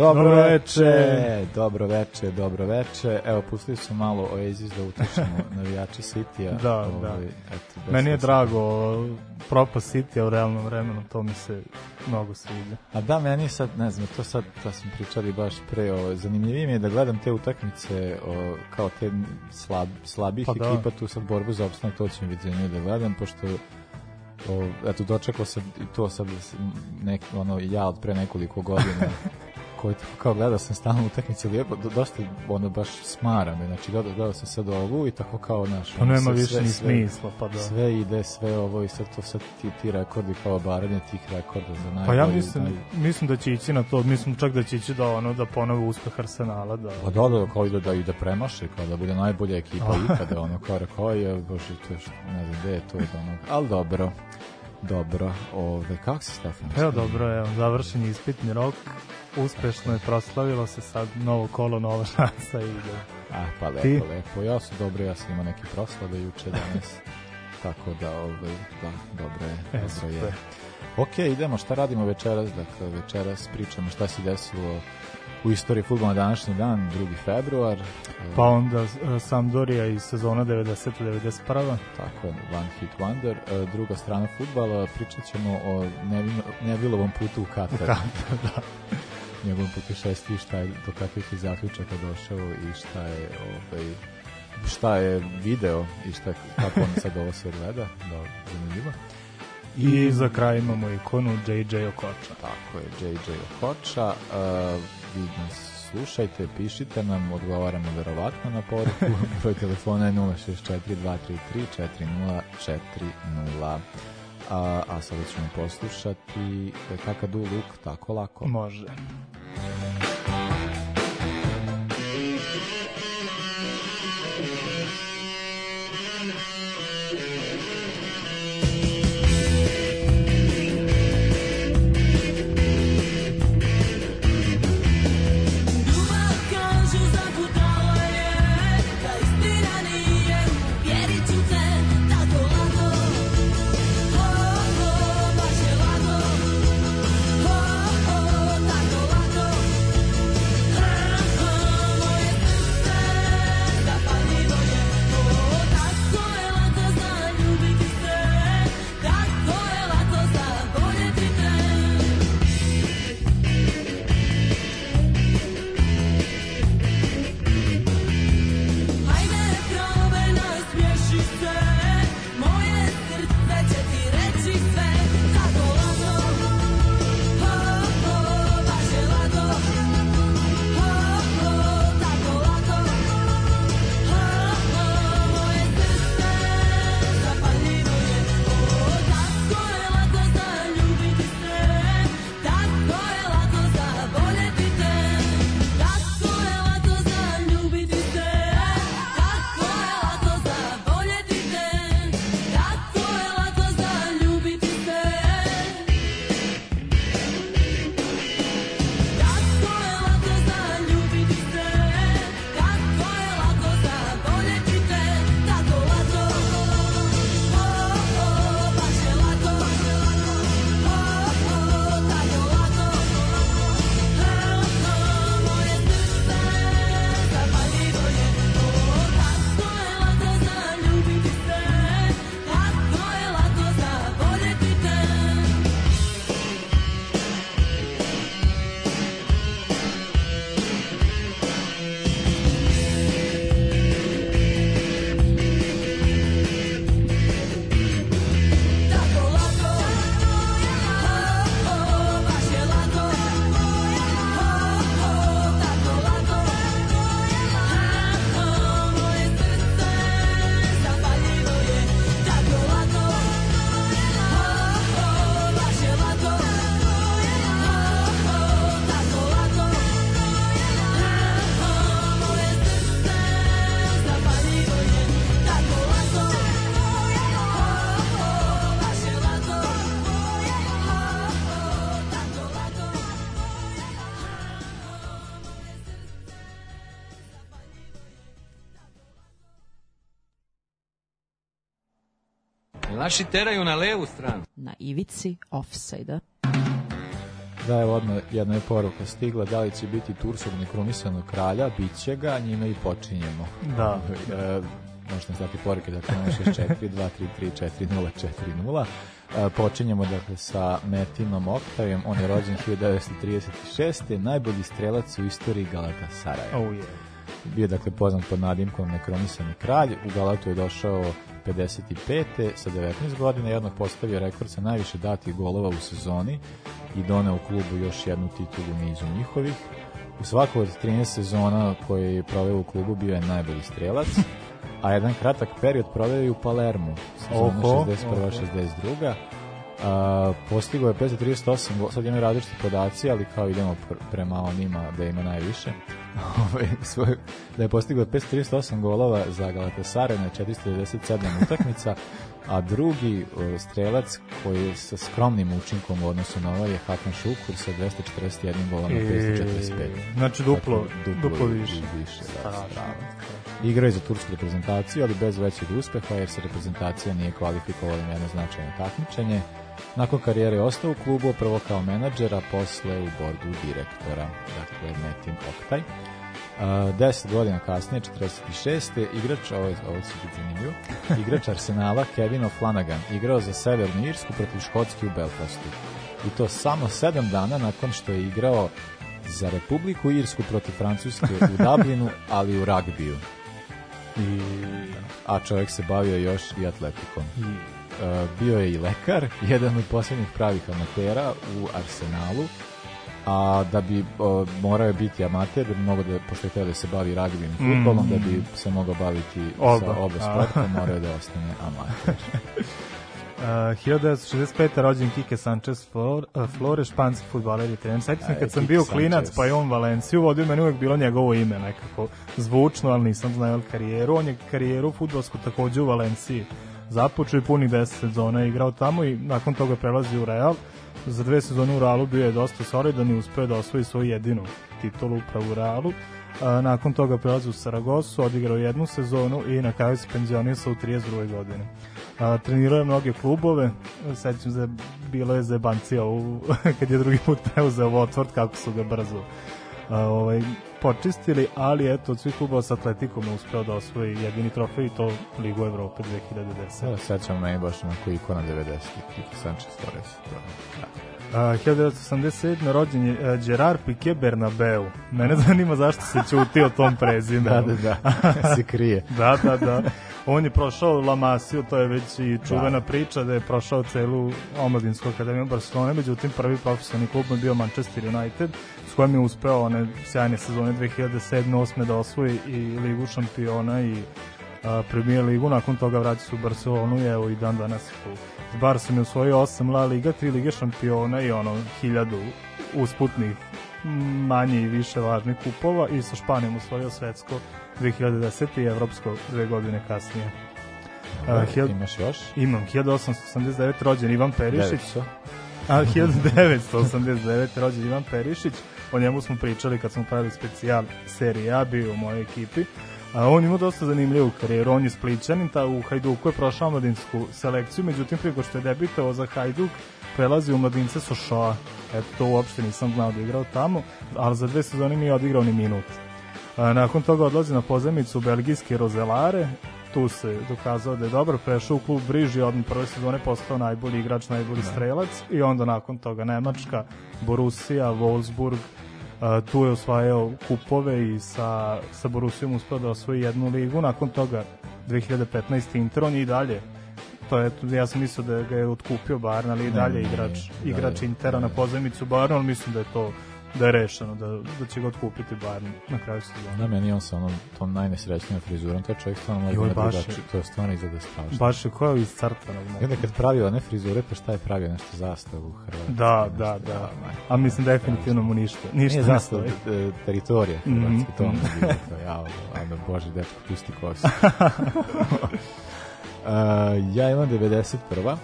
Dobro Dobro veče, veče. dobro veče, dobro veče. Evo, pustili smo malo Oasis da utičemo navijači City-a. Da, Ovaj, da. Eto, bez Meni je drago propast City u realnom vremenu, to mi se mnogo sviđa. A da, meni sad, ne znam, to sad, to smo pričali baš pre, o, zanimljivije mi je da gledam te utakmice o, kao te slab, slabih Pa da. ekipa, tu sad borbu za opstanak, to će mi biti zanimljivo da gledam, pošto o, eto, dočekao sam i to sad, nek, ono, ja od pre nekoliko godina, koji kao gledao sam stalno utakmice lijepo, do, dosta ono baš smara me, znači gledao, gledao sam sad ovu i tako kao naš, Pa nema više sve- ni smisla, pa da. Sve ide, sve ovo i sad to sad ti, ti rekordi kao obaranje tih rekorda za najbolji. Pa ja mislim, naj- mislim da će ići na to, mislim čak da će ići da ono da ponove uspeh Arsenala, da Pa da, da, kao ide da, i da premaše, kao da bude najbolja ekipa ikada, ono, kao rekao je, bože, to je ne znam, gde je to, da, ono, ali dobro, dobro, ove, kako si, Stefan? Evo dobro, evo, završen ispitni rok, uspešno je proslavilo se sad novo kolo, nova šansa i ide. Ah, pa lepo, Ti? lepo, ja sam dobro, ja sam imao neke proslave juče danas, tako da, ove, da, dobro je, E, dobro je. Ok, idemo, šta radimo večeras? Dakle, večeras pričamo šta se desilo u istoriji futbola na današnji dan, 2. februar. Pa onda e, Sampdoria iz sezona 90-91. Tako je, One Hit Wonder. E, Druga strana futbala, pričat ćemo o Nevilovom putu u Katar. da. Njegovom putešestvu i šta je, do kakvih je zaključaka došao i šta je, ovaj, šta je video i šta, kako on sad ovo sve gleda. Da, zanimljivo. I za kraj imamo ikonu JJ Okoča. Tako je, JJ Okoča. Uh, vi nas slušajte, pišite nam, odgovaramo verovatno na poruku. Broj telefona je 064 233 4040. A, a sada ćemo poslušati e, Kakadu Luk, tako lako. Može. Thank you. Naši teraju na levu stranu. Na ivici offside Da, evo odmah jedna je poruka stigla, da li će biti Tursog nekrunisanog kralja, bit će ga, njime i počinjemo. Da. E, možete stati poruke, dakle 064 233 4040. E, počinjemo dakle sa Metinom Oktavijem, on je rođen 1936. najbolji strelac u istoriji Galata Sarajeva. Oh, yeah. Bio dakle poznat pod nadimkom Nekronisani kralj, u Galatu je došao 55. sa 19 godina, jednog postavio rekord sa najviše datih golova u sezoni i doneo klubu još jednu titulu nizu njihovih. U svakoj od 13 sezona koje je proveo u klubu bio je najbolji strelac, a jedan kratak period proveo je u Palermu, sezona Oho, 61. 62. Uh, postigao je 538 go- sad imaju različiti podaci, ali kao idemo pr prema onima da ima najviše. Ovaj, svoj, da je postigao 538 golova za Galatasaray na 497 utakmica, a drugi uh, strelac koji je sa skromnim učinkom u odnosu na ovaj je Hakan Šukur sa 241 golom na 545. znači duplo, Dakle, duplo i- više. i više da, Strašno, strava. Igrao je za tursku reprezentaciju, ali bez većeg uspeha jer se reprezentacija nije kvalifikovala na jedno značajno takmičenje. Nakon karijere je ostao u klubu, prvo kao menadžer, a posle u bordu direktora, dakle Metin Oktaj. Uh, 10 godina kasnije, 46. igrač, ovo, ovo će biti zanimljivo, igrač Arsenala Kevin O'Flanagan igrao za Severnu Irsku protiv Škotske u Belfastu. I to samo 7 dana nakon što je igrao za Republiku Irsku protiv Francuske u Dublinu, ali u ragbiju. I, A čovjek se bavio još i atletikom. i, E, bio je i lekar, jedan od posljednjih pravih amatera u Arsenalu, a da bi o, morao je biti amater, da bi mogao da, pošto je da se bavi ragbijem i futbolom, da bi se mogao baviti Oba. sa oba sporta, morao je da ostane amater. Uh, 1965. rođen Kike Sanchez Flor, uh, Flore, španski futbaler i trener. Sjećam se Aj, kad sam bio klinac, Sanchez. pa je on Valenciju vodio, meni uvek bilo njegovo ime nekako zvučno, ali nisam znao karijeru. On je karijeru futbolsku takođe u Valenciji započeo i punih 10 sezona je igrao tamo i nakon toga prelazi u Real. Za dve sezone u Realu bio je dosta solidan i uspeo da osvoji svoju jedinu titulu upravo u Realu. A, nakon toga prelazi u Saragosu, odigrao jednu sezonu i na kraju se penzionisao u 32. godine. A, trenirao je mnoge klubove, sećam se, bilo je zebancija u, kad je drugi put preuzeo Watford, kako su ga brzo a, ovaj, počistili, ali eto, od svih klubova sa Atletikom je uspeo da osvoji jedini trofej i to Ligu Evrope 2010. Sada sećam meni baš onako ikona 90. Kiki Sanchez Torres. To, da. A, 1987. rođen je uh, Gerard Piqué Bernabeu. Mene zanima zašto se ćuti o tom prezimenu. Da, da, da, se krije. da, da, da. On je prošao La Masiju, to je već i čuvena priča da je prošao celu omladinsku akademiju Barcelone, međutim prvi profesionalni klub mu je bio Manchester United, s kojim je uspeo one sjajne sezone 2007-2008 da osvoji i Ligu šampiona i a, Premier ligu, nakon toga vraća se u Barcelonu i evo i dan danas. S Barsom je osvojio 8 La Liga, 3 Lige šampiona i ono, hiljadu usputnih manje i više važnih kupova i sa Španijom osvojio svetsko 2010. i evropsko dve godine kasnije. A, hiljad- Imaš još? imam 1889 rođen Ivan Perišić, 900. a 1989 rođen Ivan Perišić, o njemu smo pričali kad smo pravili specijal serije A, bio u mojoj ekipi. A on ima dosta zanimljivu karijeru, on je spličanin, ta u Hajduku je prošao mladinsku selekciju, međutim preko što je debitovao za Hajduk, prelazi u mladince Sošoa. Eto, to uopšte nisam znao da je igrao tamo, ali za dve sezone nije odigrao ni minut. A, nakon toga odlazi na pozemicu u belgijske Rozelare, tu se dokazao da je dobro, prešao u klub Briži, odmah prve sezone postao najbolji igrač, najbolji strelac i onda nakon toga Nemačka, Borussia, Wolfsburg, tu je osvajao kupove i sa, sa Borussijom uspeo da osvoji jednu ligu, nakon toga 2015. Inter, on je i dalje to je, ja sam mislio da ga je otkupio Bayern, ali i dalje igrač, igrač da, Intera na pozemicu Bayern, ali mislim da je to da je rešeno, da, da će ga otkupiti Bayern na kraju sezona. Da, meni on sa onom tom najnesrećnijom frizurom, taj čovjek stvarno da baš je. drugačiji, to je stvarno izgleda strašno. Baš je koja iz crtanog. I onda kad pravio one frizure, pa šta je pravio nešto zastavu Hrvatske? Da, nešto, da, da. ma, A mislim definitivno mu ništa. Ništa Nije zastavu, teritorija Hrvatske, Mhm, to ono mhm. bilo to, ja, onda, bože, dečko, pusti kosu. Uh, ja imam 91.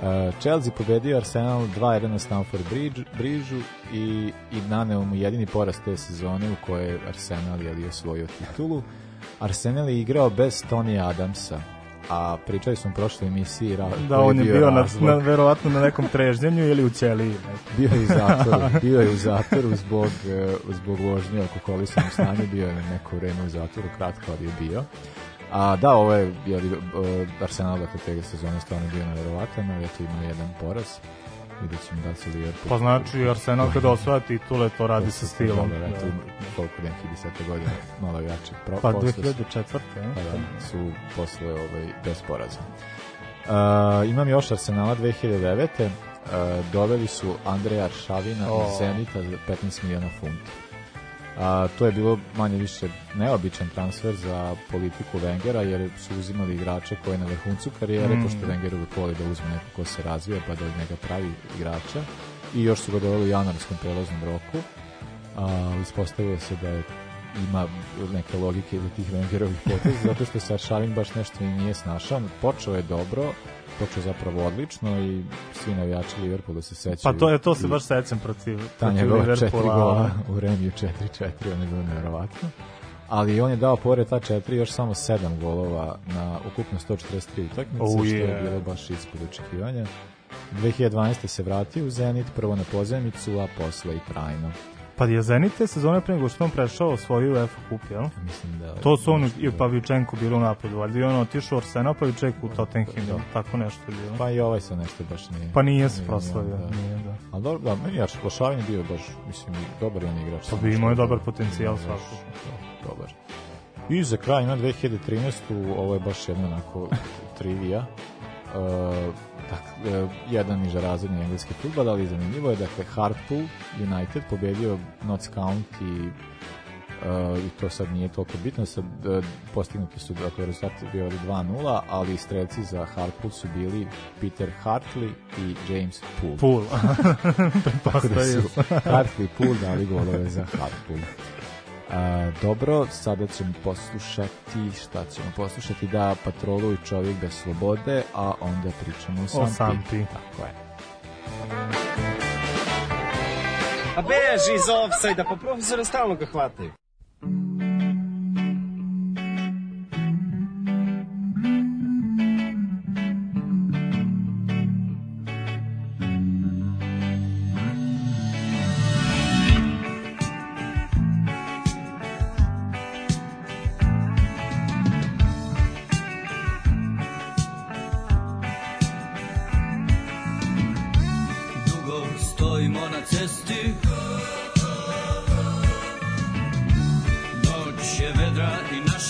Uh, Chelsea pobedio Arsenal 2-1 na Stamford Bridge, Bridgeu i, i naneo mu jedini poraz te sezone u kojoj je Arsenal je osvojio titulu. Arsenal je igrao bez Tony Adamsa a pričali smo u prošloj emisiji ra, Da, on je bio na, razlog. na, verovatno na nekom trežnjenju ili u ćeliji. Bio je u zatvoru, bio je u zatvoru zbog, e, zbog vožnje alkoholisanog stanja, bio je neko vreme u zatvoru, kratko, ali je bio. A da, ovo je jeli, e, Arsenal dakle te sezone stvarno bio neverovatan, ali eto ima jedan poraz. Vidjet ćemo da li se Liverpool... Pa znači Arsenal kada osvaja titule to radi sa stilom. Eto, Da. koliko nekih desete godine, malo jači. Pro, Pa posle su- 2004. e? pa da, su posle ovaj, bez poraza. Uh, imam još Arsenala 2009. Uh, doveli su Andreja Aršavina O. iz Zenita za 15 miliona funta. A, to je bilo manje više neobičan transfer za politiku Wengera jer su uzimali igrače koji je na vrhuncu karijere Mm. pošto Wenger uvijek voli da uzme neko ko se razvija pa da od njega pravi igrača i još su ga doveli u januarskom prelaznom roku a, ispostavilo se da je ima neke logike ili tih Wengerovih poteza, zato što se Aršavin baš nešto i nije snašao. Počeo je dobro, počeo zapravo odlično i svi navijači Liverpoola se sećaju. Pa to je to se baš sećam protiv, ta protiv njegova četiri gola u Remiju 4-4, on je bilo nevjerovatno. Ali on je dao pored ta četiri još samo sedam golova na ukupno 143 utakmice, Oh, što je je. bilo baš ispod očekivanja. 2012. se vratio u Zenit, prvo na pozemicu, a posle i trajno. Pa je Zenit te sezone pre nego što on prešao svoju UEFA kup, jel? Mislim da... To su on nešto i da- Pavičenko bilo u napadu, valjda i on otišao u Arsenal, Pavičenko u Tottenham, Da. tako nešto je bilo. Pa i ovaj se nešto baš nije... Pa nije se proslavio, da. nije, da. Ali dobro, da, meni Jaš Lošavin je bio baš, mislim, i dobar on igrač. Pa bi imao je dobar potencijal svakako. do- Dobar. I za kraj na 2013. ovo je baš jedna onako trivija. Uh, dakle, jedan nižerazredni engleski futbol, ali zanimljivo je, dakle, Hartpool United pobedio Notts County Uh, i to sad nije toliko bitno, sad uh, postignuti su, dakle, rezultat bio 2-0, ali strelci za Hartpool su bili Peter Hartley i James Poole. Pool. Tako da su. Hartley i Poole dali golove za Hartpool. A, dobro, sada ćemo poslušati, šta ćemo poslušati, da patrolu i čovjek bez slobode, a onda pričamo o Sampi. Sampi. Tako je. A beži iz offside-a, pa profesora stalno ga hvataju.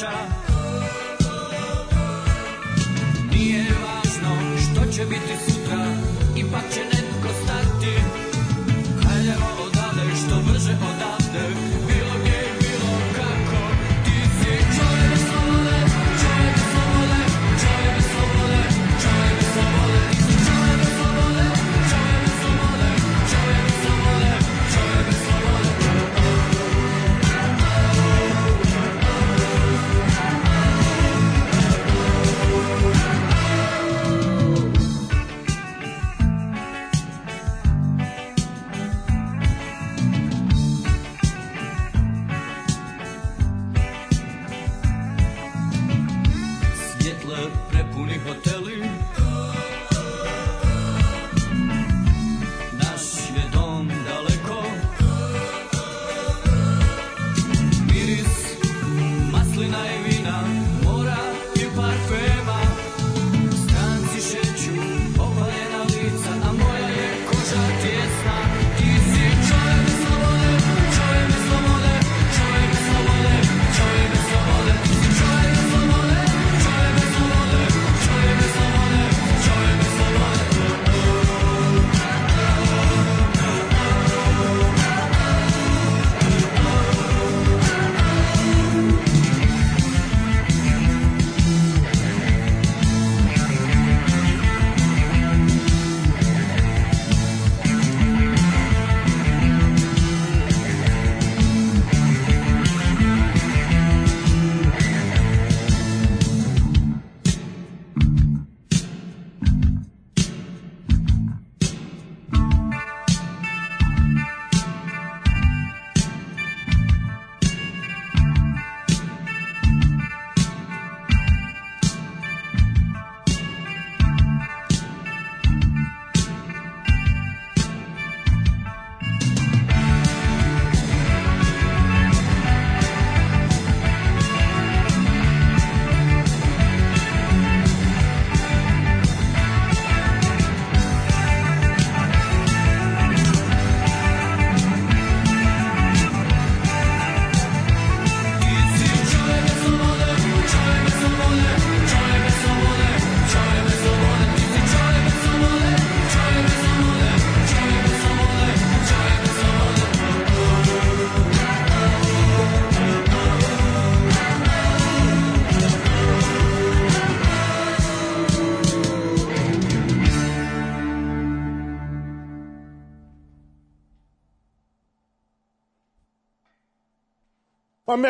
Naša. Nije važno što će biti sutra Ipak će netko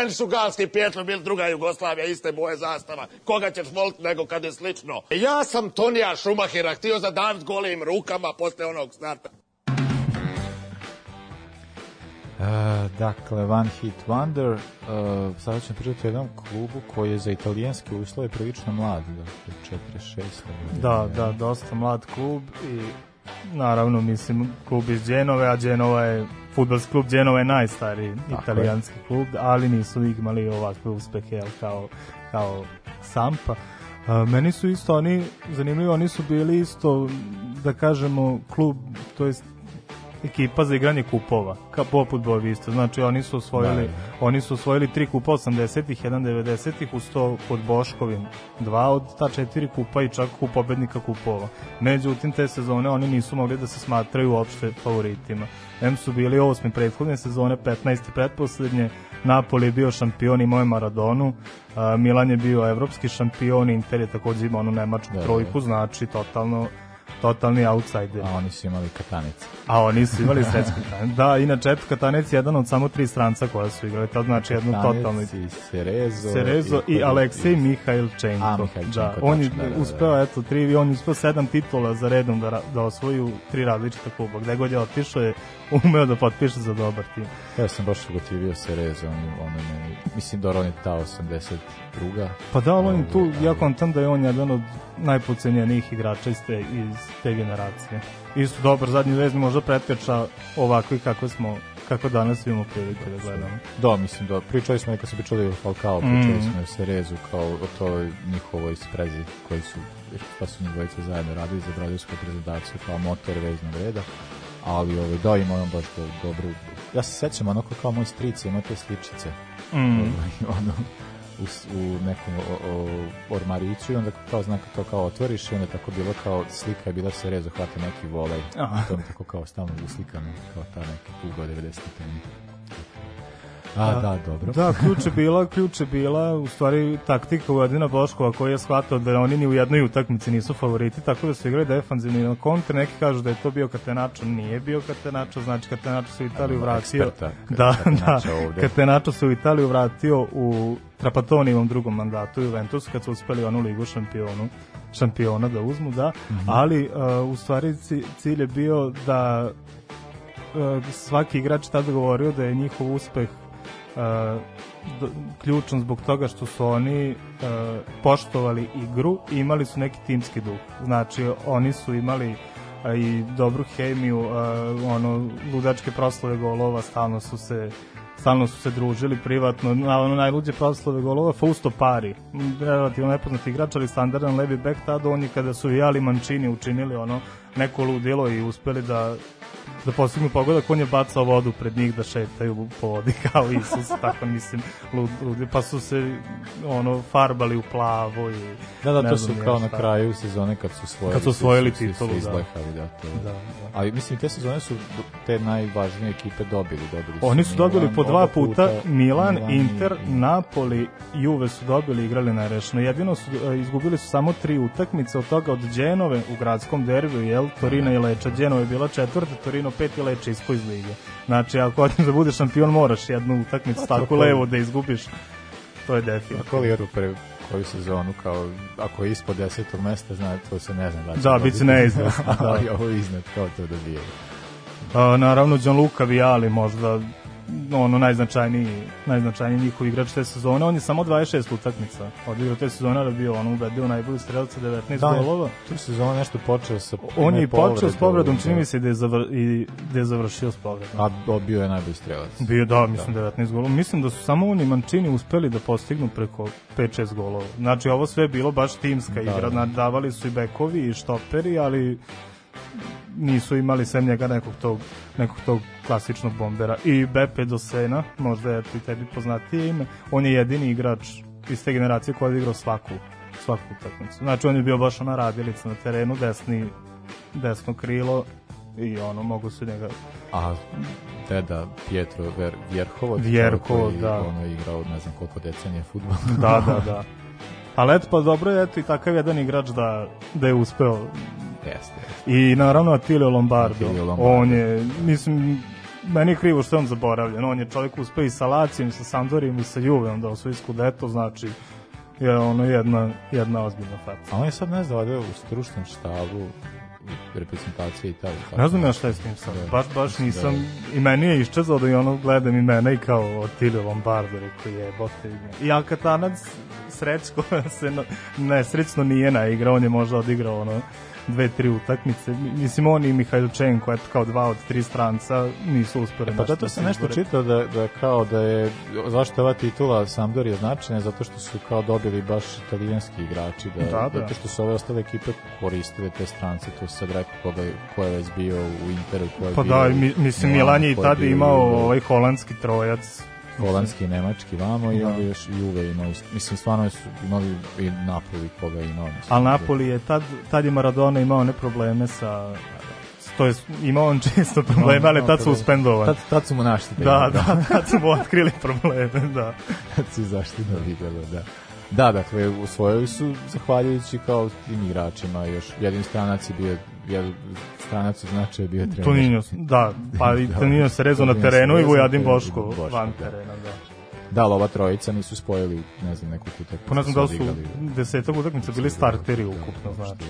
meni su Galski Pijetro bili druga Jugoslavija, iste boje zastava. Koga ćeš voliti nego kad je slično? Ja sam Tonija Šumahira htio zadaviti golim rukama posle onog starta. E, dakle, One Hit Wonder, e, sada ćemo pričati o jednom klubu koji je za italijanske uslove prilično mlad, dakle, 46. Da, da, dosta mlad klub i naravno, mislim, klub iz Dženove, a Dženova je, futbolski klub Dženova je najstariji Tako italijanski klub, ali nisu imali ovakve uspehe jel, kao, kao Sampa. A, meni su isto oni, zanimljivo, oni su bili isto, da kažemo, klub, to jest ekipa za igranje kupova, kao poput Boavista. Znači oni su osvojili, Da, oni su osvojili tri kupa 80-ih, jedan 90-ih, uz to pod Boškovim dva od ta četiri kupa i čak kup pobednika kupova. Međutim, te sezone oni nisu mogli da se smatraju uopšte favoritima. M su bili osmi prethodne sezone, 15. pretposlednje, Napoli je bio šampion, imao je Maradonu, Milan je bio evropski šampion, Inter je takođe imao onu nemačku Da, da. trojku, znači totalno totalni outsider. A oni su imali katanice. A oni su imali svetski katanec. Da, inače, eto, Katanec je jedan od samo tri stranca koja su igrali. To znači jednu. Katanec i Serezo. Serezo i Aleksej Mihajlčenko. A, Mihajlčenko, Da, on je tačno, da, da, da. uspeo, eto, tri, on je uspeo sedam titula za redom da, da osvoju tri različita kluba. Gde god je otišao je umeo da potpiše za dobar tim. Ja sam baš gotivio Serezo, on, on je meni, mislim da on je ta 82. Pa da, on je tu, Ali- ja kontam da je on jedan od najpocenjenijih igrača iz te, iz te generacije. Isto dobar zadnji vezni možda preteča ovakvi kako smo kako danas imamo prilike da gledamo. Da, mislim da, pričali smo kad smo pričali o Falcao, Mm. pričali smo i o Serezu kao o toj njihovoj sprezi koji su, pa su njih dvojica zajedno radili za brazilsku reprezentaciju kao motor veznog reda, ali ovaj, da, ima on baš do, dobru, ja se sećam onako kao moj stric ima te sličice, Mm. ovaj, ono, u, u nekom o, o, ormariću i onda kao znak to kao otvoriš i onda tako bilo kao slika je bila Serezo hvata neki volej Aha. to je tako kao stalno uslikano kao ta neka kuga 90 A, da, dobro. Da, ključ je bila, ključ je bila u stvari taktika Vladina Boškova koji je shvatao da oni ni u jednoj utakmici nisu favoriti, tako da su igrali defanzivni na kontra, neki kažu da je to bio Katenačo, nije bio Katenačo, znači Katenačo se u Italiju vratio. eksperta Da, da. Katenačo se u Italiju vratio u Trapatonivom drugom mandatu Juventus kad su uspeli onu ligu šampionu šampiona da uzmu, da, ali uh, u stvari ci- cilj je bio da uh, svaki igrač tada govorio da je njihov uspeh uh, ključan zbog toga što su oni uh, poštovali igru i imali su neki timski duh. Znači, oni su imali uh, i dobru hemiju, ono, ludačke proslave golova, stalno su se stalno su se družili privatno, na ono najluđe proslave golova, Fausto Pari, relativno nepoznat igrač, ali standardan levi bek tada, on je kada su i Ali Mancini učinili ono neko ludilo i uspeli da da postignu pogodak, on je bacao vodu pred njih da šetaju po vodi kao Isus, tako mislim, lud, ludi, pa su se ono farbali u plavo i Da, da, to su kao na šta. kraju sezone kad su osvojili, Kad su osvojili titulu, da. da. To, Da, da. Ali mislim, te sezone su te najvažnije ekipe dobili. dobili su Oni su dobili Milan po dva oba puta, Milan, i- Inter, Napoli, Juve su dobili i igrali nerešeno. Jedino su, e, izgubili su samo tri utakmice, od toga od Dženove u gradskom derbiju, jel, Torino i Leča. Dženova je bila četvrta, Torino pet i Leča ispao iz lige. Znači, ako hoćeš da budeš šampion, moraš jednu utakmicu Pa, tako to- levo da izgubiš. To je definitivno. Ako li Jeru pre koju sezonu, kao, ako je ispod desetog mesta, zna, to se ne zna da će Da, bit će neizvesno, da. Ovo je iznad, kao to dobije. A, naravno Gianluca Vialli možda ono najznačajniji najznačajniji njihov igrač te sezone on je samo 26 utakmica odigrao te sezone ali je bio ono ubedio najbolji strelac sa 19 Da, golova tu sezona nešto počeo sa... on je počeo s povredom da. čini mi se da je, zavr, i, da je završio s povredom A bio je najbolji strelac. bio da, mislim 19 golova. Mislim da su samo oni Mancini uspeli da postignu preko 5-6 golova. Znači ovo sve je bilo baš timska Da, igra. da. Davali su i bekovi i štoperi, ali nisu imali sem njega nekog tog, nekog tog klasičnog bombera. I Beppe Dosena, možda je to i tebi poznatije ime, on je jedini igrač iz te generacije koji je igrao svaku svaku utakmicu. Znači on je bio baš ona radilica na terenu, desni desno krilo i ono mogu se njega A deda Pietro Ver, Vjerhovac, Vjerhov, koji, da. ono je igrao ne znam koliko decenija futbol. da, da, da. Ali eto, pa dobro je eto i takav jedan igrač da, da je uspeo. Jeste. I naravno Attilio Lombardo. Attilio Lombardo. On je, mislim, meni je krivo što je on zaboravljen. On je čovjek uspeo i sa Lacijom, i sa Sampdorijem, i sa Juveom da osvoji Scudetto, znači je ono jedna, jedna ozbiljna faca. A on je sad ne znam, u stručnom štabu reprezentacije Italije. tako Ne znam ja šta je s tim sad. Da. Baš, baš Da. nisam, i meni je iščezao da i ono gledam imena i kao Otilio Lombardo, rekao je, bote. I Alcatanac srećko se nesrećno nije naigrao, on je možda odigrao ono dve, tri utakmice. Mislim, on i Mihajločenko, eto kao dva od tri stranca, nisu uspeli Pa zato sam nešto čitao da, da kao da je, zašto je ova titula Sampdoria značajna, zato što su kao dobili baš italijanski igrači, da, Da, da. zato što su ove ostale ekipe koristile te strance, to se sad rekao koga, je- ko je već bio u Interu, ko je Pa bio da, u mi, mislim, Milan je i tada imao ovaj holandski trojac. Holandski nemački vamo i Da. onda još Juve imao, isto- mislim stvarno su imali i Napoli koga imao. Ali Napoli je tad, tad je Maradona imao one probleme sa to je imao on često probleme, ali tad su uspendovan. Tad, tad su mu našli. Da, da, tad su mu otkrili probleme, da. Tad su izašli na video, da. Da, dakle, usvojili su zahvaljujući kao tim igračima, još jedin stranac je bio, jedan stranac u značaju je bio trener. Toninho, da, pa i Da, Toninho se rezao na terenu i terenu, Boško Boško, van da. terena, da. Da, ali ova trojica nisu spojili, ne znam, neku utakmicu. Pa ne znam da su desetak utakmica bili starteri Da, ukupno, znači.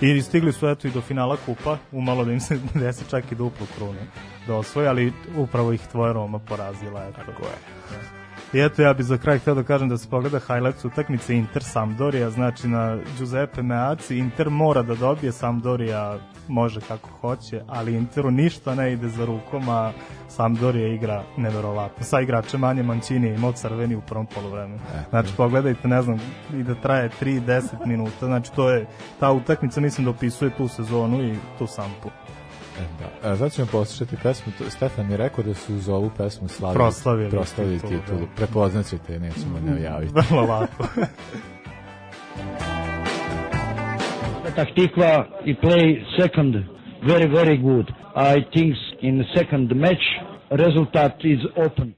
da. I stigli su eto i do finala kupa, umalo da im se desi čak i duplu krunu da osvoje, ali upravo ih tvoja Roma porazila. Eto. Tako je. I eto ja bih za kraj htio da kažem da se pogleda highlights utakmice Inter Sampdoria, znači na Giuseppe Meazzi Inter mora da dobije, Sampdoria može kako hoće, ali Interu ništa ne ide za rukom, a Sampdoria igra neverovatno. Sa igračem manje Mancini je imao crveni u prvom polovremenu. Znači pogledajte, ne znam, i da traje 3-10 minuta, znači to je, ta utakmica mislim da opisuje tu sezonu i tu sampu. E, Da. A, sad ćemo poslušati pesmu, Stefan mi je rekao da su uz ovu pesmu slavili, Proslavili proslavili titulu, titulu. da. Prepoznaćete, nećemo ne javiti. Vrlo lako. Petah Tikva, he play second very, very good. I think in the second match, result is open.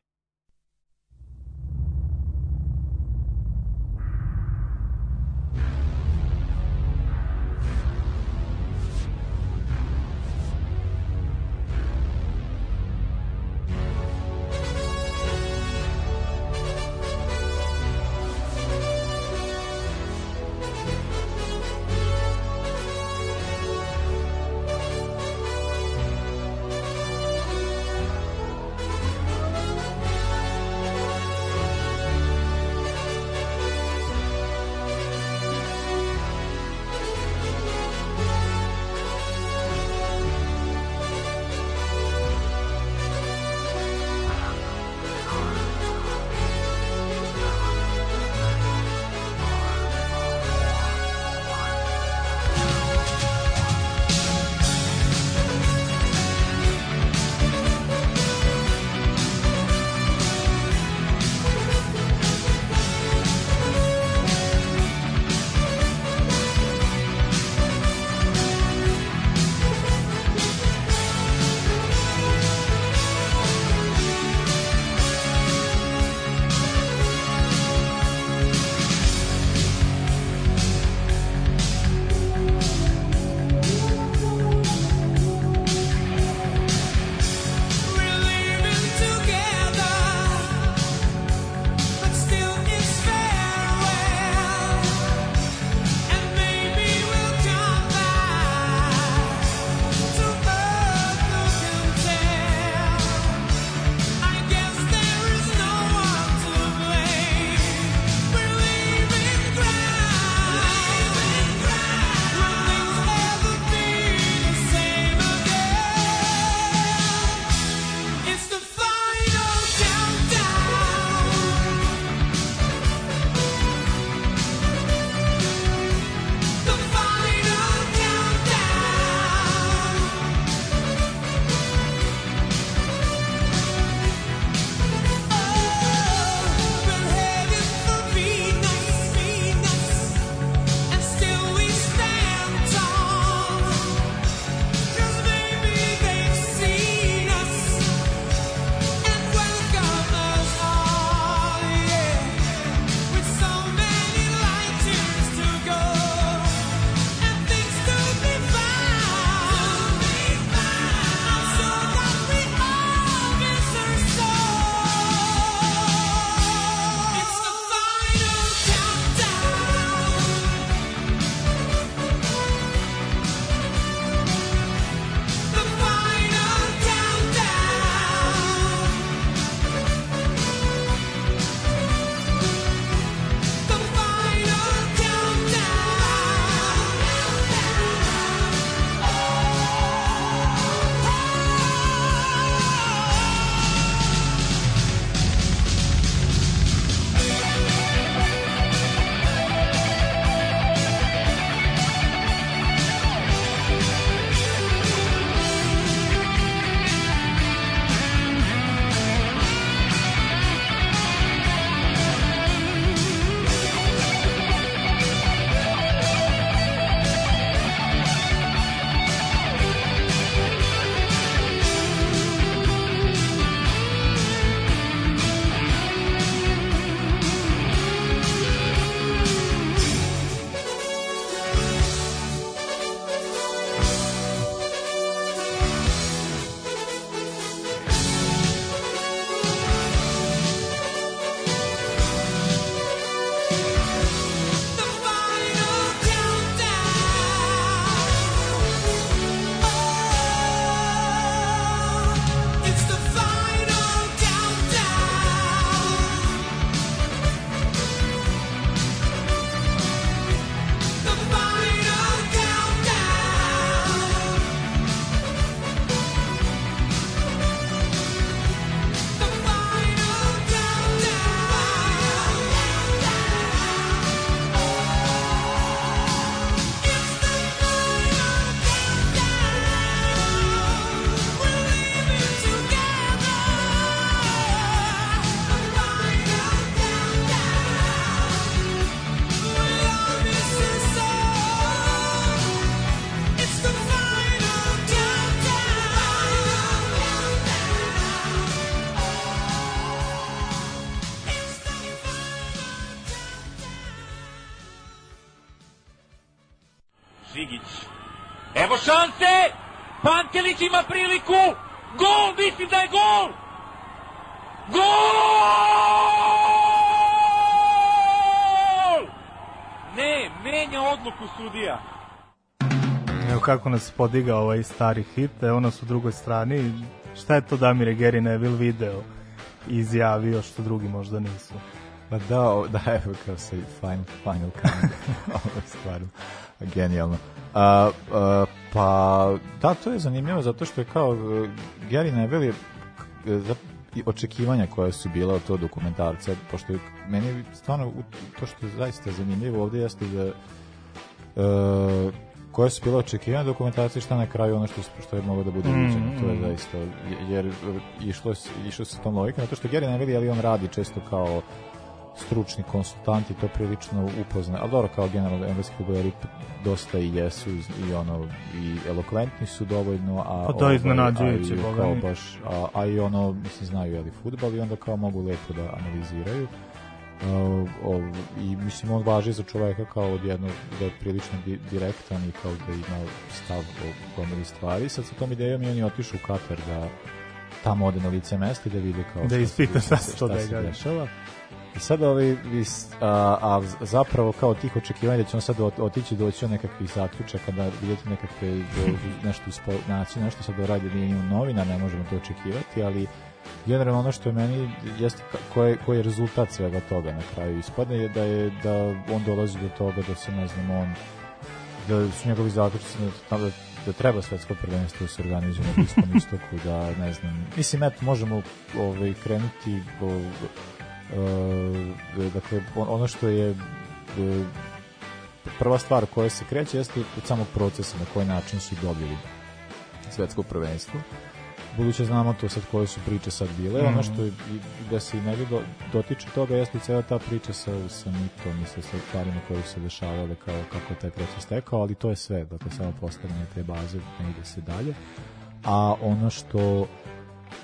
Pantelić ima priliku! Gol! Mislim da je gol! Gol! Ne, menja odluku sudija. Evo kako nas podiga ovaj stari hit, evo nas u drugoj strani. Šta je to Damire Geri Neville video i izjavio što drugi možda nisu? Pa da, da, evo kao se final, final count. Ovo je stvarno genijalno. A, a, pa, da, to je zanimljivo zato što je kao e, Gary Neville je e, za, i očekivanja koja su bila od tog dokumentarca, pošto je, meni je stvarno to što je zaista zanimljivo ovde jeste da e, koje su bile očekivanja dokumentarca i šta na kraju ono što, što je moglo da bude Mm, viđeno. To je mm. zaista, jer išlo, išlo se tom logikom, zato što Gary Neville, ali on radi često kao stručni konsultant i to prilično upozna, ali dobro kao generalno engleski futboleri dosta i jesu i, ono i elokventni su dovoljno, a Pa to je ovaj, iznenađujuće, kao baš, a, a i ono mislim znaju je li fudbal i onda kao mogu lepo da analiziraju. Uh, ov, i mislim on važi za čoveka kao od jednog da je prilično di, direktan i kao da ima stav o gomili stvari. Sad sa tom idejom i on je otišao u Katar da tamo ode na lice mesta i da vidi kao Da šta ispita šta se to šta se dešava i sad s- a, a zapravo kao tih očekivanja da će on sad ot- otići doći od nekakvih zaključaka da vidjeti nekakve do, nešto uspo, naći nešto sad da radi nije novina ne možemo to očekivati ali generalno ono što je meni jeste koji, koji je rezultat svega toga na kraju. Ispadne je da je da on dolazi do toga da se ne znam on da su njegovi zaključci da, da, da treba svetsko prvenstvo da se organizuje na Bliskom istoku, da ne znam, mislim, eto, možemo ovaj, krenuti o, e, dakle, on- ono što je e, prva stvar koja se kreće jeste od samog procesa na koji način su dobili svetsko prvenstvo. Buduće znamo to sad koje su priče sad bile, ono što je, i- da se i ne bi do, dotiče toga jeste i cijela ta priča sa, sa mitom i sa, sa stvarima koje su dešavale kao kako je taj proces tekao, ali to je sve, dakle samo postavljanje te baze, ne ide se dalje. A ono što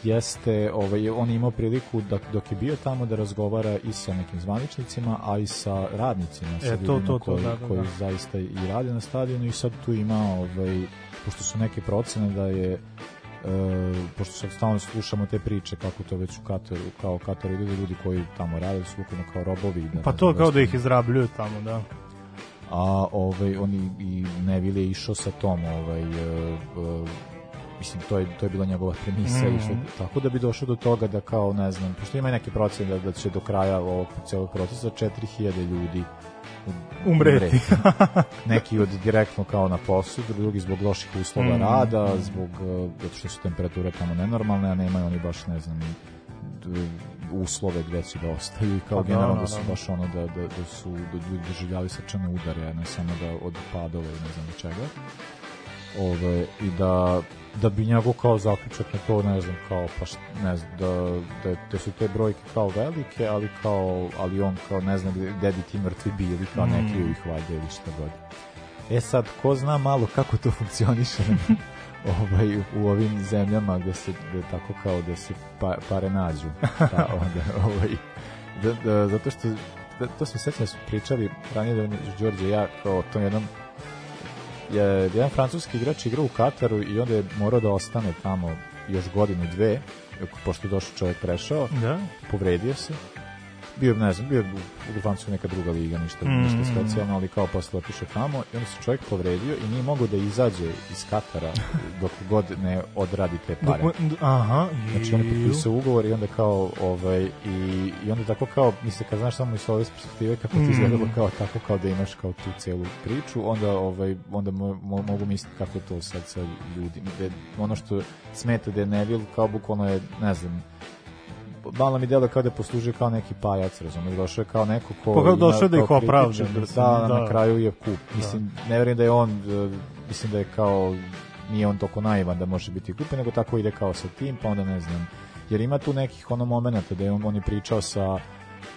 jeste, ovaj, on je imao priliku da, dok je bio tamo da razgovara i sa nekim zvaničnicima, a i sa radnicima, sa E, to, to, to, koji, da, da, koji da. zaista i rade na stadionu i sad tu ima, ovaj, pošto su neke procene da je e, pošto sad stalno slušamo te priče kako to već u Kataru, kao Katar idu ljudi koji tamo rade su bukvalno kao robovi. Da, Pa to znam, kao da ih izrabljuju tamo, da. a ovaj on i, i Neville je išao sa tom ovaj e, e, mislim to je to je bila njegova premisa Mhm. i sve, tako da bi došao do toga da kao ne znam pošto ima neke procene da, da će do kraja ovog celog procesa 4000 ljudi Umreti. neki od direktno kao na poslu, drugi zbog loših uslova Mm. rada, zbog e, zato što su temperature tamo nenormalne, a nemaju oni baš ne znam uslove gde će da ostaju i kao Pa da, generalno su naravno. baš ono da, da, da su da doživljavaju srčane udare, ne samo da od padova i ne znam čega. Ove, I da da bi njegov kao zaključak na to, ne znam, kao, pa št, ne znam, da, da, da su te brojke kao velike, ali kao, ali on kao, ne znam, gde, bi ti mrtvi bili, kao Mm. ne kriju ih valjda ili šta god. E sad, ko zna malo kako to funkcioniše ovaj, u ovim zemljama gde se gde tako kao da se pa, pare nađu. Da, onda, ovaj, da, da, zato što da, to smo sećam da smo pričali ranije da Đorđe ja kao to jednom je jedan francuski igrač igrao u Kataru i onda je morao da ostane tamo još godinu dve pošto je došao čovjek prešao Da. povredio se bio, ne znam, bio u, u Francusku neka druga liga, ništa, Mm. ništa specijalno, ali kao posle otišao tamo i onda se čovjek povredio i nije mogao da izađe iz Katara dok god ne odradi te pare. Dok- Aha, Znači on je potpisao ugovor i onda kao ovaj i, i onda tako kao misle kad znaš samo iz ove perspektive kako ti Mm. izgledalo kao tako kao da imaš kao tu celu priču onda ovaj onda mo, mo, mogu misliti kako je to sad sa ljudima ono što smeta da je Neville kao bukvalno je ne znam malo mi deluje kao da poslužio kao neki pajac, razumiješ, došao je kao neko ko... Pa kao došao da ih mislim, Da, da. na kraju je kup. Mislim, ne verujem da je on, e, mislim da je kao, nije on toliko naivan da može biti kupen, nego tako ide kao sa tim, pa onda ne znam. Jer ima tu nekih ono momenata da je on, on je pričao sa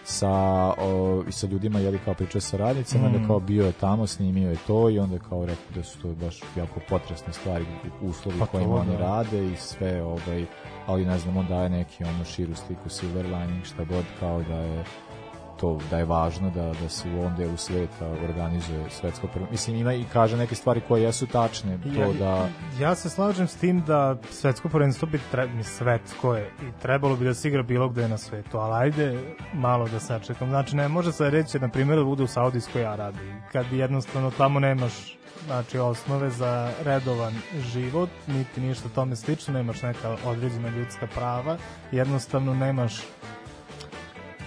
sa o, i sa ljudima je li kao pričao sa radnicima Mm. onda kao bio je tamo snimio je to i onda je kao rekao da su to baš jako potresne stvari uslovi Pa kojima oni da. rade i sve ovaj ali ne znam on daje neki ono širu sliku silver lining šta god kao da je to da je važno da, da se u ovom delu sveta organizuje svetsko prvenstvo. Mislim, ima i kaže neke stvari koje jesu tačne, to da... Ja se slažem s tim da svetsko prvenstvo bi tre, mi svetsko je i trebalo bi da se igra bilo gde na svetu, ali ajde malo da sačekam. Znači, ne može se reći, na primjer, da bude u Saudijskoj Arabiji, kad jednostavno tamo nemaš znači osnove za redovan život, niti ništa tome slično, nemaš neka određena ljudska prava, jednostavno nemaš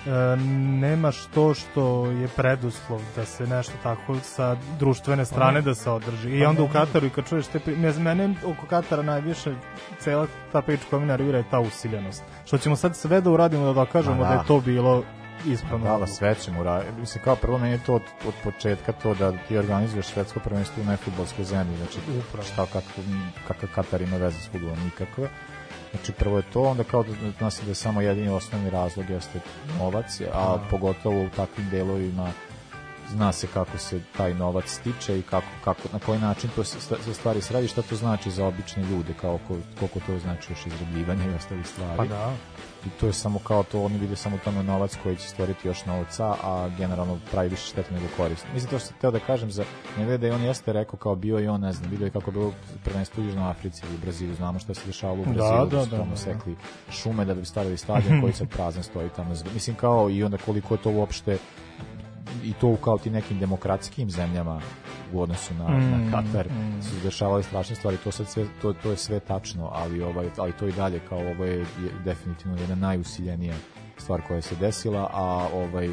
e, nemaš to što je preduslov da se nešto tako sa društvene strane da se održi. I Pa onda u. Kataru i kad čuješ te pri... ne, mene oko Katara najviše cela ta priča koja mi nervira je ta usiljenost. Što ćemo sad sve da uradimo da dokažemo da. da. je to bilo ispravno. Da, da, sve ćemo raditi. Mislim, kao prvo meni je to od, od početka to da ti organizuješ svetsko prvenstvo u nefutbolskoj zemlji. Znači, Upravo. šta, kakav, kakav Katar ima veze s futbolom? Nikakve. Znači, prvo je to, onda kao da zna se da je samo jedini osnovni razlog jeste novac, a pogotovo u takvim delovima zna se kako se taj novac stiče i kako, kako na koji način to se se stvari se radi, šta to znači za obične ljude, kao ko- koliko to znači još izrabljivanje i ostalih stvari Pa da. I to je samo kao to, oni vide samo tome novac koji će stvoriti još novca, a generalno pravi više štete nego korist. Mislim, to što sam teo da kažem za njega da je on jeste rekao kao bio i on, ne znam, vidio je kako je bilo prvenstvo u Južnoj Africi ili u Brazilu, znamo šta se dešavalo u Da, Brazilu, da, da, tamo da. sekli šume da bi stavili stadion koji sad prazan stoji tamo. Mislim, kao i onda koliko je to uopšte i to u kao ti nekim demokratskim zemljama u odnosu na, Mm, na Katar mm. su dešavale strašne stvari, to sad sve, to, to je sve tačno, ali ovaj ali to i dalje kao ovo je, definitivno jedna najusiljenija stvar koja se desila, a ovaj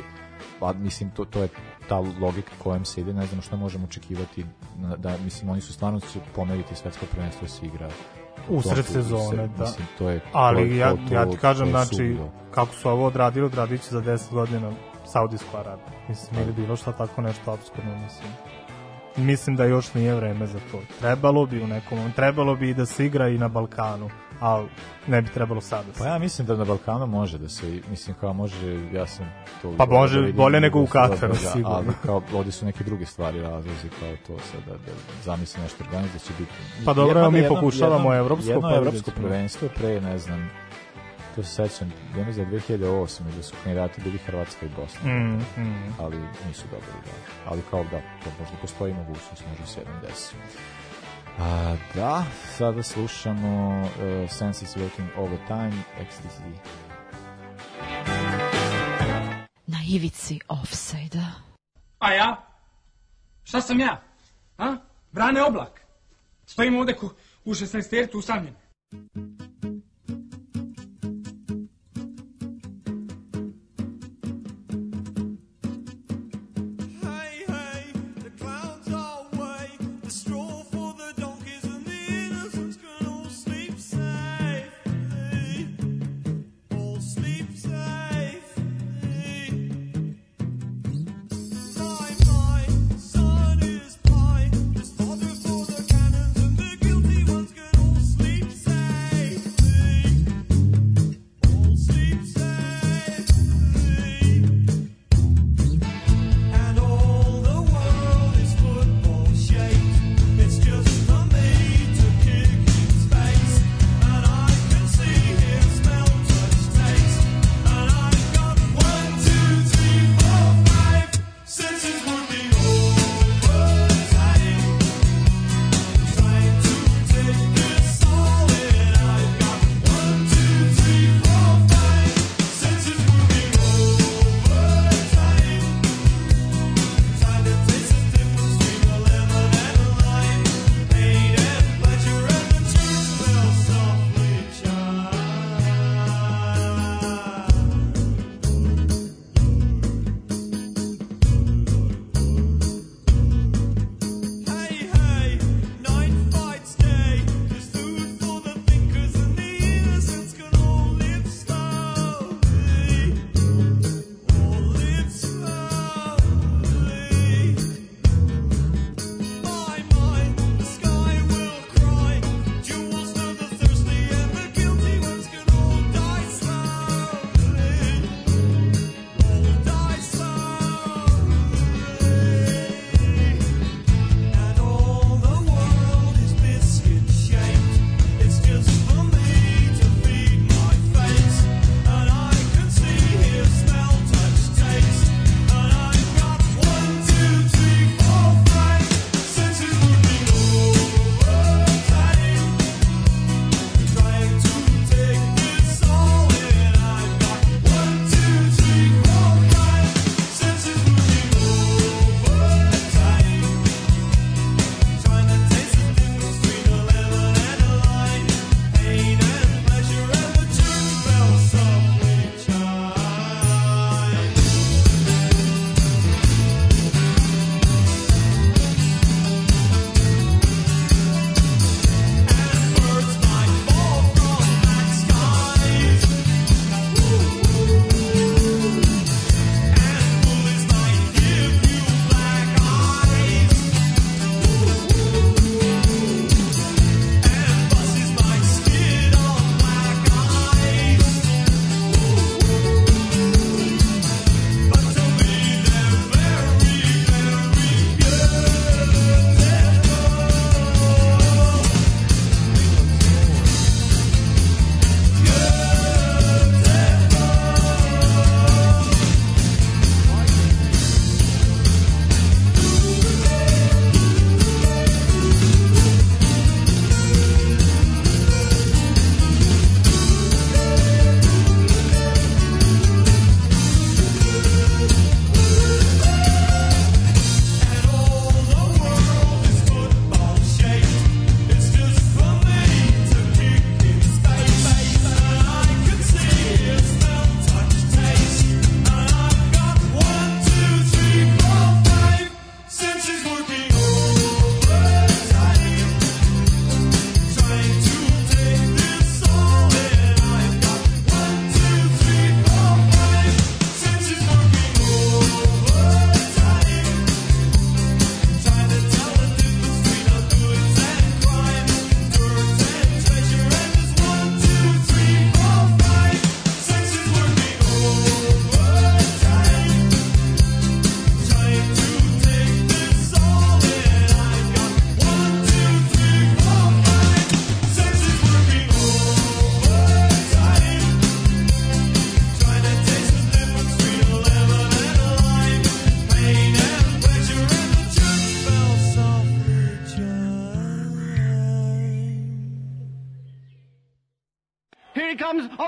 pa mislim to to je ta logika kojom se ide, ne znam šta možemo očekivati da mislim oni su stvarno će pomeriti svetsko prvenstvo se igra U sred sezone, se- da. Mislim, to je Ali to, ja, to, ja ti kažem, znači, kako su ovo odradili, odradit će za 10 godina Saudijsku Arabiju. Mislim, ili bilo šta tako nešto apskurno, mislim. Mislim da još nije vreme za to. Trebalo bi u nekom trebalo bi da se igra i na Balkanu, ali ne bi trebalo sada. Pa ja mislim da na Balkanu može da se, mislim kao može, ja sam to... Pa može, da bolje nego u Kataru, da, sigurno. Ali kao, ovdje su neke druge stvari razlozi kao to sad da, da zamisli nešto organiz da će biti... Pa dobro, mi pokušavamo jedno- evropsko, Jedno evropsko prvenstvo pre, ne znam, to se sećam, ja mislim da je 2008. da su kandidati bili Hrvatska i Bosna. Mm, mm. Ali nisu dobili, da. Ali kao da, to možda postoji mogućnost, može se jednom desi. A, da, sada slušamo uh, Senses Working All the Time, Ecstasy. Na ivici offside-a. A ja? Šta sam ja? A? Brane oblak. Stojim ovde ku, u 16 tertu usamljen.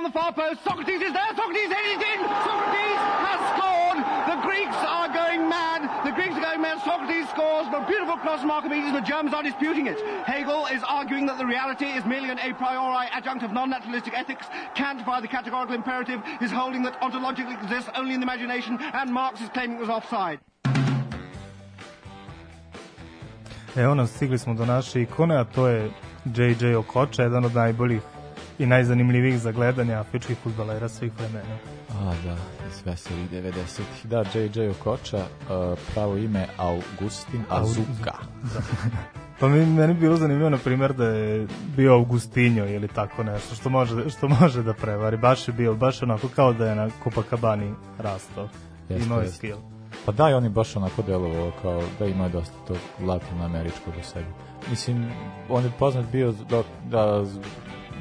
On the far post. Socrates is there. Socrates headed in. Socrates has scored. The Greeks are going mad. The Greeks are going mad. Socrates scores. But beautiful cross from Archimedes. The Germans are disputing it. Hegel is arguing that the reality is merely an a priori adjunct of non-naturalistic ethics. Kant, by the categorical imperative, is holding that ontologically exists only in the imagination, and Marx is claiming it was offside. Evo nas, stigli smo do naše ikone, a to je JJ Okocha, jedan od najboljih i najzanimljivijih za gledanje afričkih futbalera svih vremena. A, da, iz veselih 90-ih. Da, JJ Okocha, uh, pravo ime Augustin Azuka. Pa mi, meni bilo zanimljivo, na primjer, da je bio Augustinho ili tako nešto, što može, što može da prevari. Baš je bio, baš onako kao da je na Copacabani rastao. Jeste, Imao je skill. Pa da, i on je baš onako delovao kao da ima dosta tog latinoameričkog u sebi. Mislim, on je poznat bio da, da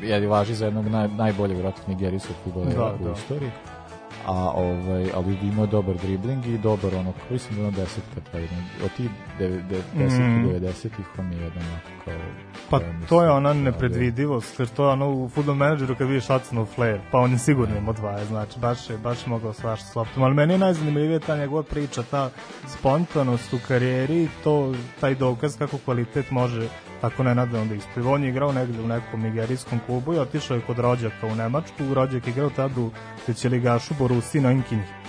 je važi za jednog naj, najboljeg vratnog nigerijskog futbolera Da, u da. istoriji. A ovaj, ali imao je dobar dribling i dobar ono, mislim da je ono desetka taj, ne, od tih de- de- desetki, Mm. 90-ih on je jedan kao... Pa mislim to je ona da nepredvidivost, jer to je ono u football menadžeru kad vidiš ocenu flare, pa on je sigurno imao dvaje, znači baš je, baš je mogao svašta s loptom, ali meni je najzanimljivija ta njegova priča, ta spontanost u karijeri, to, taj dokaz kako kvalitet može tako nenadano da ispliva. On je igrao negde u nekom nigerijskom klubu i otišao je kod rođaka u Nemačku, rođak je igrao tad u ligašu Borusi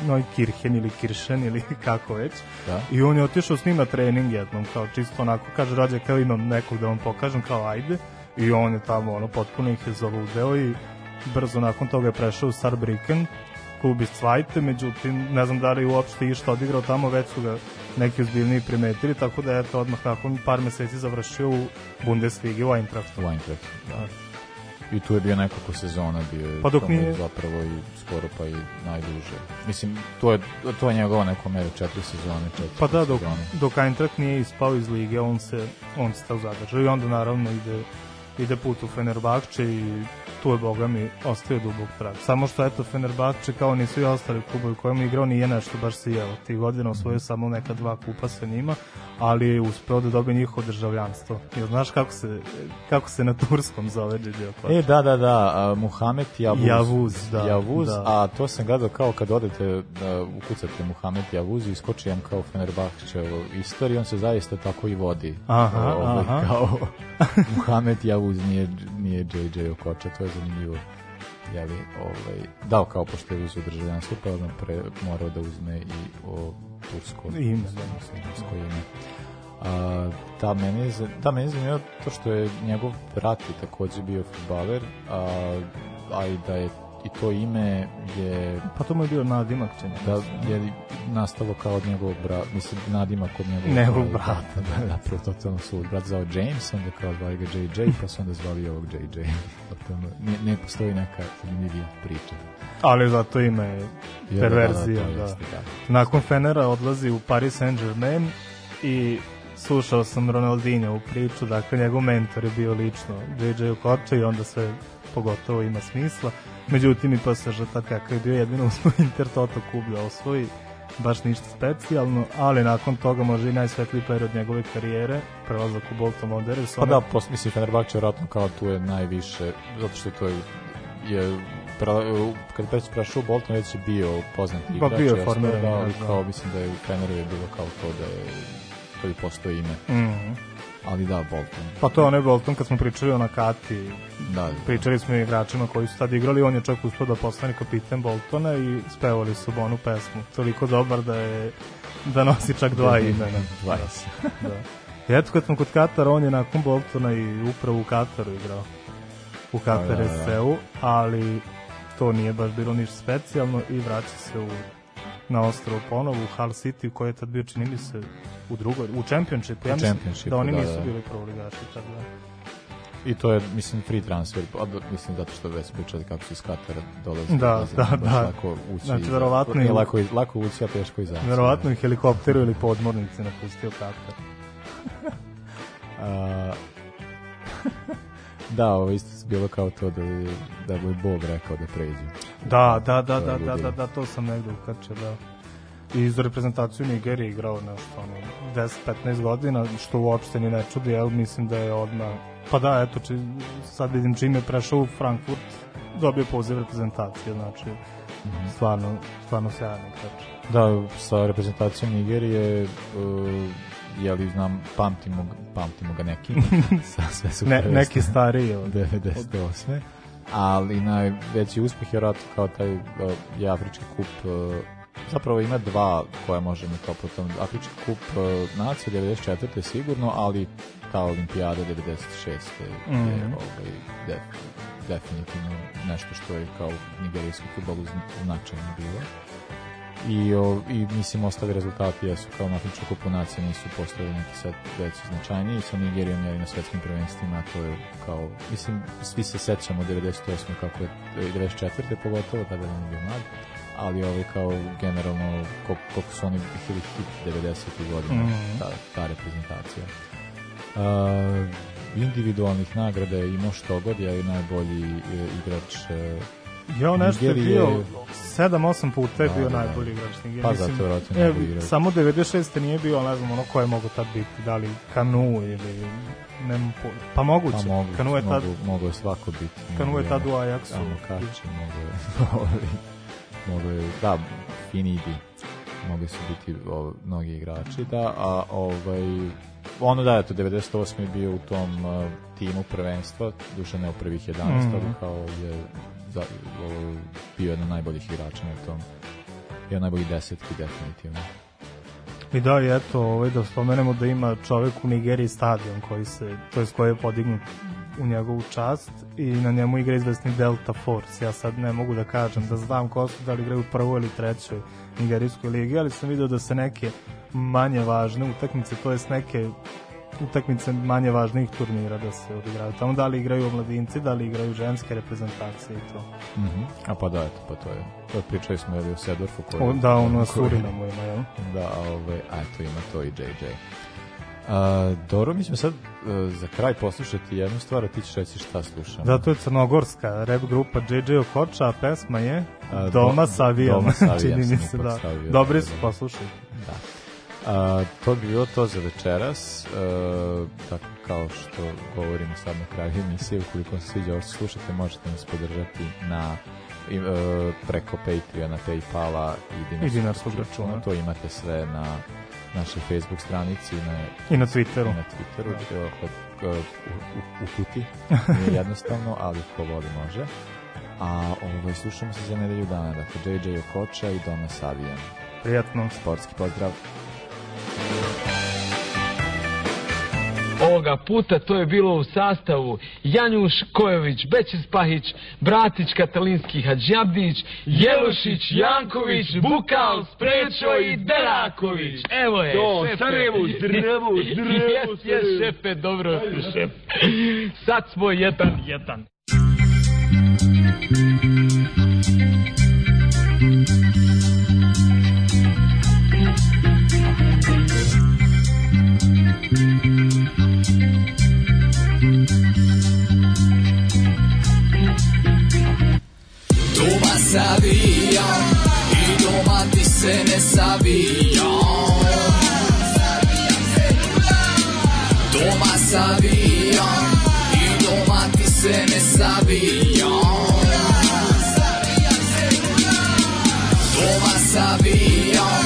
Neukirchen ili Kirchen ili kako već. Da. I on je otišao s njim na trening jednom, kao čisto onako, kaže rođak, evo imam nekog da vam pokažem, kao ajde. I on je tamo, ono, potpuno ih je zaludeo i brzo nakon toga je prešao u Sarbriken, klub iz Cvajte, međutim, ne znam da li uopšte išta odigrao tamo, već su ga neki ozbiljniji primetili, tako da je to odmah nakon par meseci završio u Bundesligi u Eintrachtu. U Eintrachtu, da. I tu je bio nekoliko sezona, bio je Pa dok nije- zapravo i skoro pa i najduže. Mislim, to je, to je njegovo neko mere, četiri sezone, četiri Pa da, dok, sezone. dok Eintracht nije ispao iz lige, on se, on se tako zadržao i onda naravno ide, ide put u Fenerbahče i tu je, boga mi, ostaje dubog trag. Samo što, eto, Fenerbahče, kao ni svi ostali klubovi kojima je igrao, nije nešto baš sijelo. Tih godina osvojio samo neka dva kupa sa njima, ali je uspeo da dobije njihovo državljanstvo. Jel znaš kako se, kako se na turskom zove Okocha? E, da, da, da, a, Muhamed Javuz. Javuz, da, Javuz, da. a to sam gledao kao kad odete da ukucate Muhamed Javuz i iskoči vam kao Fenerbahčevo istoriju, on se zaista tako i vodi. Aha, Ovaj, aha. Kao Muhamed Javuz nije, nije JJ Okocha, to je zanimljivo. Jeli, ovaj, dao kao pošto je uzeo državljanstvo, pa odmah pre, morao da uzme i o tursko Ime, tursko ime. A, da, meni je, da, meni je zanimljivo to što je njegov brat je takođe bio futbaler, a, a i da je i to ime je Pa to mu je bio nadimak, čini. da se. je nastalo kao od njegovog brata, mislim nadimak od njegovog Njegovog ovaj, brata, da, da, prvo totalno su brat zvao James, onda kao zvali ga JJ, pa su onda zvali ovog JJ. Totalno, ne, ne postoji neka zanimljivija priča. Ali zato ime je da, perverzija, da, to da. jeste, da. Nakon Fenera odlazi u Paris Saint-Germain i slušao sam Ronaldinho u priču, dakle njegov mentor je bio lično JJ Okocha i onda sve pogotovo ima smisla. Međutim i PSG tad kakav je bio jedino uspio Inter Toto klub da osvoji baš ništa specijalno, ali nakon toga može i najsvetliji period njegove karijere, prelazak u Bolton Wanderers. Pa da, pos, mislim, Fenerbahče vjerojatno kao tu je najviše, zato što to je, je pra, kad prešao u Bolton već je bio poznat Pa igrač. bio je formiran da, ali da. kao, mislim da je u Feneru je bilo kao to da je to i postoji ime. Mhm. Ali da, Bolton. Pa to je onaj Bolton kad smo pričali o Nakati, Da, pričali smo i igračima koji su tad igrali, on je čak uspio da postane kapiten Boltona i spevali su onu pesmu. Toliko dobar da je da nosi čak dva imena. 20. Da. I eto kad smo kod Katara, on je nakon Boltona i upravo u Kataru igrao. U Katar Da, da, da. Ali to nije baš bilo ništa specijalno i vraća se u na ostrovo ponovo u Hull City koji je tad bio čini mi se u drugoj, u Championshipu, ja mislim da oni da, nisu da. bili prvoligaši tad, da. I to je, mislim, free transfer, a da, mislim, zato što već pričali kako su iz Katara dolazi. Da, dolazi, da, baš da. Lako ući, Znači, i- verovatno i- lako, lako ući, a teško izaći. Verovatno i helikopteru ili podmornici napustio Katar. A, da, ovo isto je bilo kao to da, da mu je Bog rekao da pređe. Da, da, da, da, da, da, da, to sam negde ukačio, da. I za reprezentaciju Nigerije igrao nešto, ono, 10-15 godina, što uopšte ni ne čudi, jel, mislim da je odmah, pa da, eto, či, sad vidim čim je prešao u Frankfurt, dobio poziv reprezentacije, znači stvarno, stvarno sjajan igrač. Da, sa reprezentacijom Nigerije, uh, je li znam, pamtimo, pamtimo ga neki, sa sve su Ne, neki stariji od- 98. Ali najveći uspeh je vratno kao taj uh, je Afrički kup uh, zapravo ima dva koja možemo kao potom Afrički kup uh, nacije 94. sigurno, ali ta olimpijada 96. je Mhm. ovaj, def, definitivno nešto što je kao nigerijski futbol značajno bilo. I, o, i mislim ostali rezultati jesu kao na Afričku kupu nacije nisu postavili neki sad već značajniji sa Nigerijom je i na svetskim prvenstvima to je kao mislim svi se sećamo 98. kako je i 94. pogotovo tada je bio mlad ali ovaj kao generalno kol- koliko su oni bili hit 90. godina Mhm. ta, ta reprezentacija Uh, individualnih nagrada je imao što god je najbolji e, igrač e, Ja, nešto je Nigerije. bio 7-8 puta je Da, bio da, da. najbolji igrač Nigerije. Pa zato vjerojatno e, najbolji igrač. Samo 96. nije bio, ne znam ono ko je mogo tad biti, da li Kanu ili po, pa moguće. Pa mogu, Kanu je tad, mogu, mogu je svako biti. Kanu je tad u Ajaxu. Samo kači, mogu je, mogu je, da, Finidi, mogu su biti o, mnogi igrači, da, a ovaj, ono da, eto, 98. je bio u tom uh, timu prvenstva, duše ne u prvih 11, Mhm. ali kao je za, bio jedan od najboljih igrača na tom, jedan od najboljih desetki definitivno. I da, i eto, ovaj, da spomenemo da ima čovek u Nigeriji stadion koji se, to jest koji je podignut u njegovu čast i na njemu igra izvesni Delta Force. Ja sad ne mogu da kažem da znam ko su, da li igraju u prvoj ili trećoj nigerijskoj ligi, ali sam video da se neke manje važne utakmice, to jest neke utakmice manje važnijih turnira da se odigraju. Tamo da li igraju omladinci, da li igraju ženske reprezentacije i to. Mhm. A pa da, eto, pa to je. To pričali smo je o Sedorfu koji... O, da, ono, Surinamu ima, jel? Da, a ove, a eto ima to i JJ. A, dobro, mi ćemo sad e, za kraj poslušati jednu stvar, a ti ćeš reći šta slušamo. Zato je crnogorska rap grupa JJ Okoča, a pesma je A, Doma do- sa avijom, Doma sa avijom čini mi se, da. stavio, Dobri da, su, da. poslušaj. Da. A, to bi bilo to za večeras, e, tako kao što govorimo sad na kraju emisije, ukoliko vam se sviđa ovo slušate, možete nas podržati na i, e, preko Patreona, Paypala i dinarskog, I dinarskog računa. To imate sve na našoj Facebook stranici na, I na Twitteru. I na Twitteru, kod, e, u, u, u puti, nije jednostavno, ali ko voli može. A ovaj, slušamo se za nedelju dana, dakle JJ Okoča i Doma Savijan. Prijatno. Sportski pozdrav. Ovoga puta to je bilo u sastavu Janjuš Kojović, Bećis Pahić, Bratić Katalinski Hadžabdić, Jelušić, Janković, Bukal, Sprečo i Deraković. Evo je, To, šefe. Sarajevo, zdravo, zdravo, Jes, jes, šefe, dobro šef. Sad smo jedan, jedan. Doma savijam i doma ti se ne savijam Doma savijam i doma ti se ne savijam Doma savijam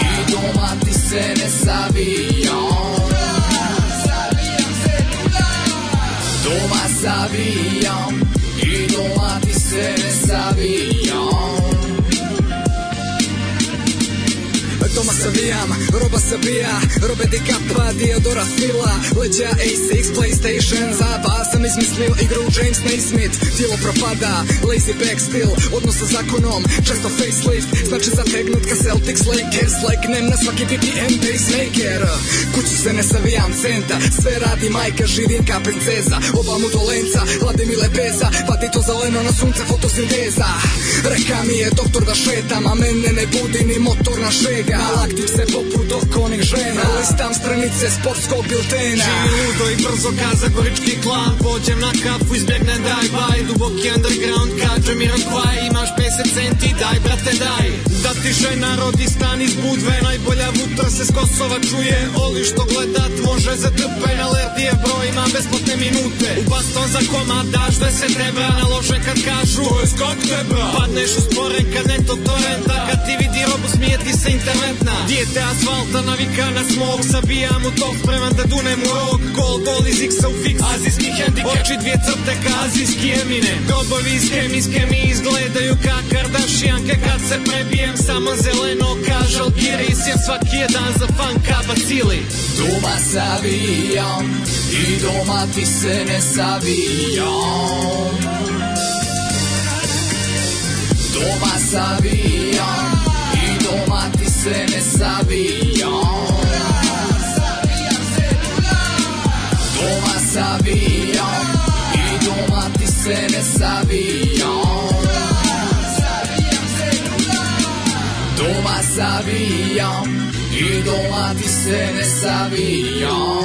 i doma ti se ne savijam Doma savijam roba sabija, robe di kapa, Diodora fila, leđa A6, Playstation, zaba sam izmislio igru James Naismith, tijelo propada, lazy back still, odnos sa zakonom, često facelift, znači zategnut ka Celtics Lakers, legnem na svaki BPM pacemaker, kuću se ne savijam centa, sve radi majka, živim ka princeza, oba mu dolenca, hlade mi lepeza, vadi to zeleno na sunce, fotosinteza, reka mi je doktor da šetam, a mene ne budi ni motorna šega, nalaktim se poput okonih žena, listam stranice sportskog biltena, Živi ludo i brzo kaza gorički klan. Pođem na kafu, izbjegnem daj baj. Duboki underground, kaže mi Rokvaj Imaš 50 centi, daj brate daj. Da ti žena rodi stan iz budve Najbolja vutra se s Kosova čuje. Oli što gledat može za trpen Alertije brojima besplatne minute. U baston za komad daš 10 evra Nalože kad kažu To je skak tebra Padneš u sporen kad neto torrenta Kad ti vidi robu smije ti se internetna. Dijete asfalta navika na smog Sabijam u top spreman da dunem u rog. Gol gol iz X-a u fix. Azijski hendikep. Oči dvije crte ka azijski emine. Grobovi iz hemijske mi izgledaju ka Kardashianke. Kad se prebijem samo zeleno kažal Giris jer svaki je dan za fanka bacili Doma savijam i doma ti se ne savijam. Doma savijam se ne savijam Doma savijam i doma ti se ne savijam Doma savijam i doma ti se ne savijam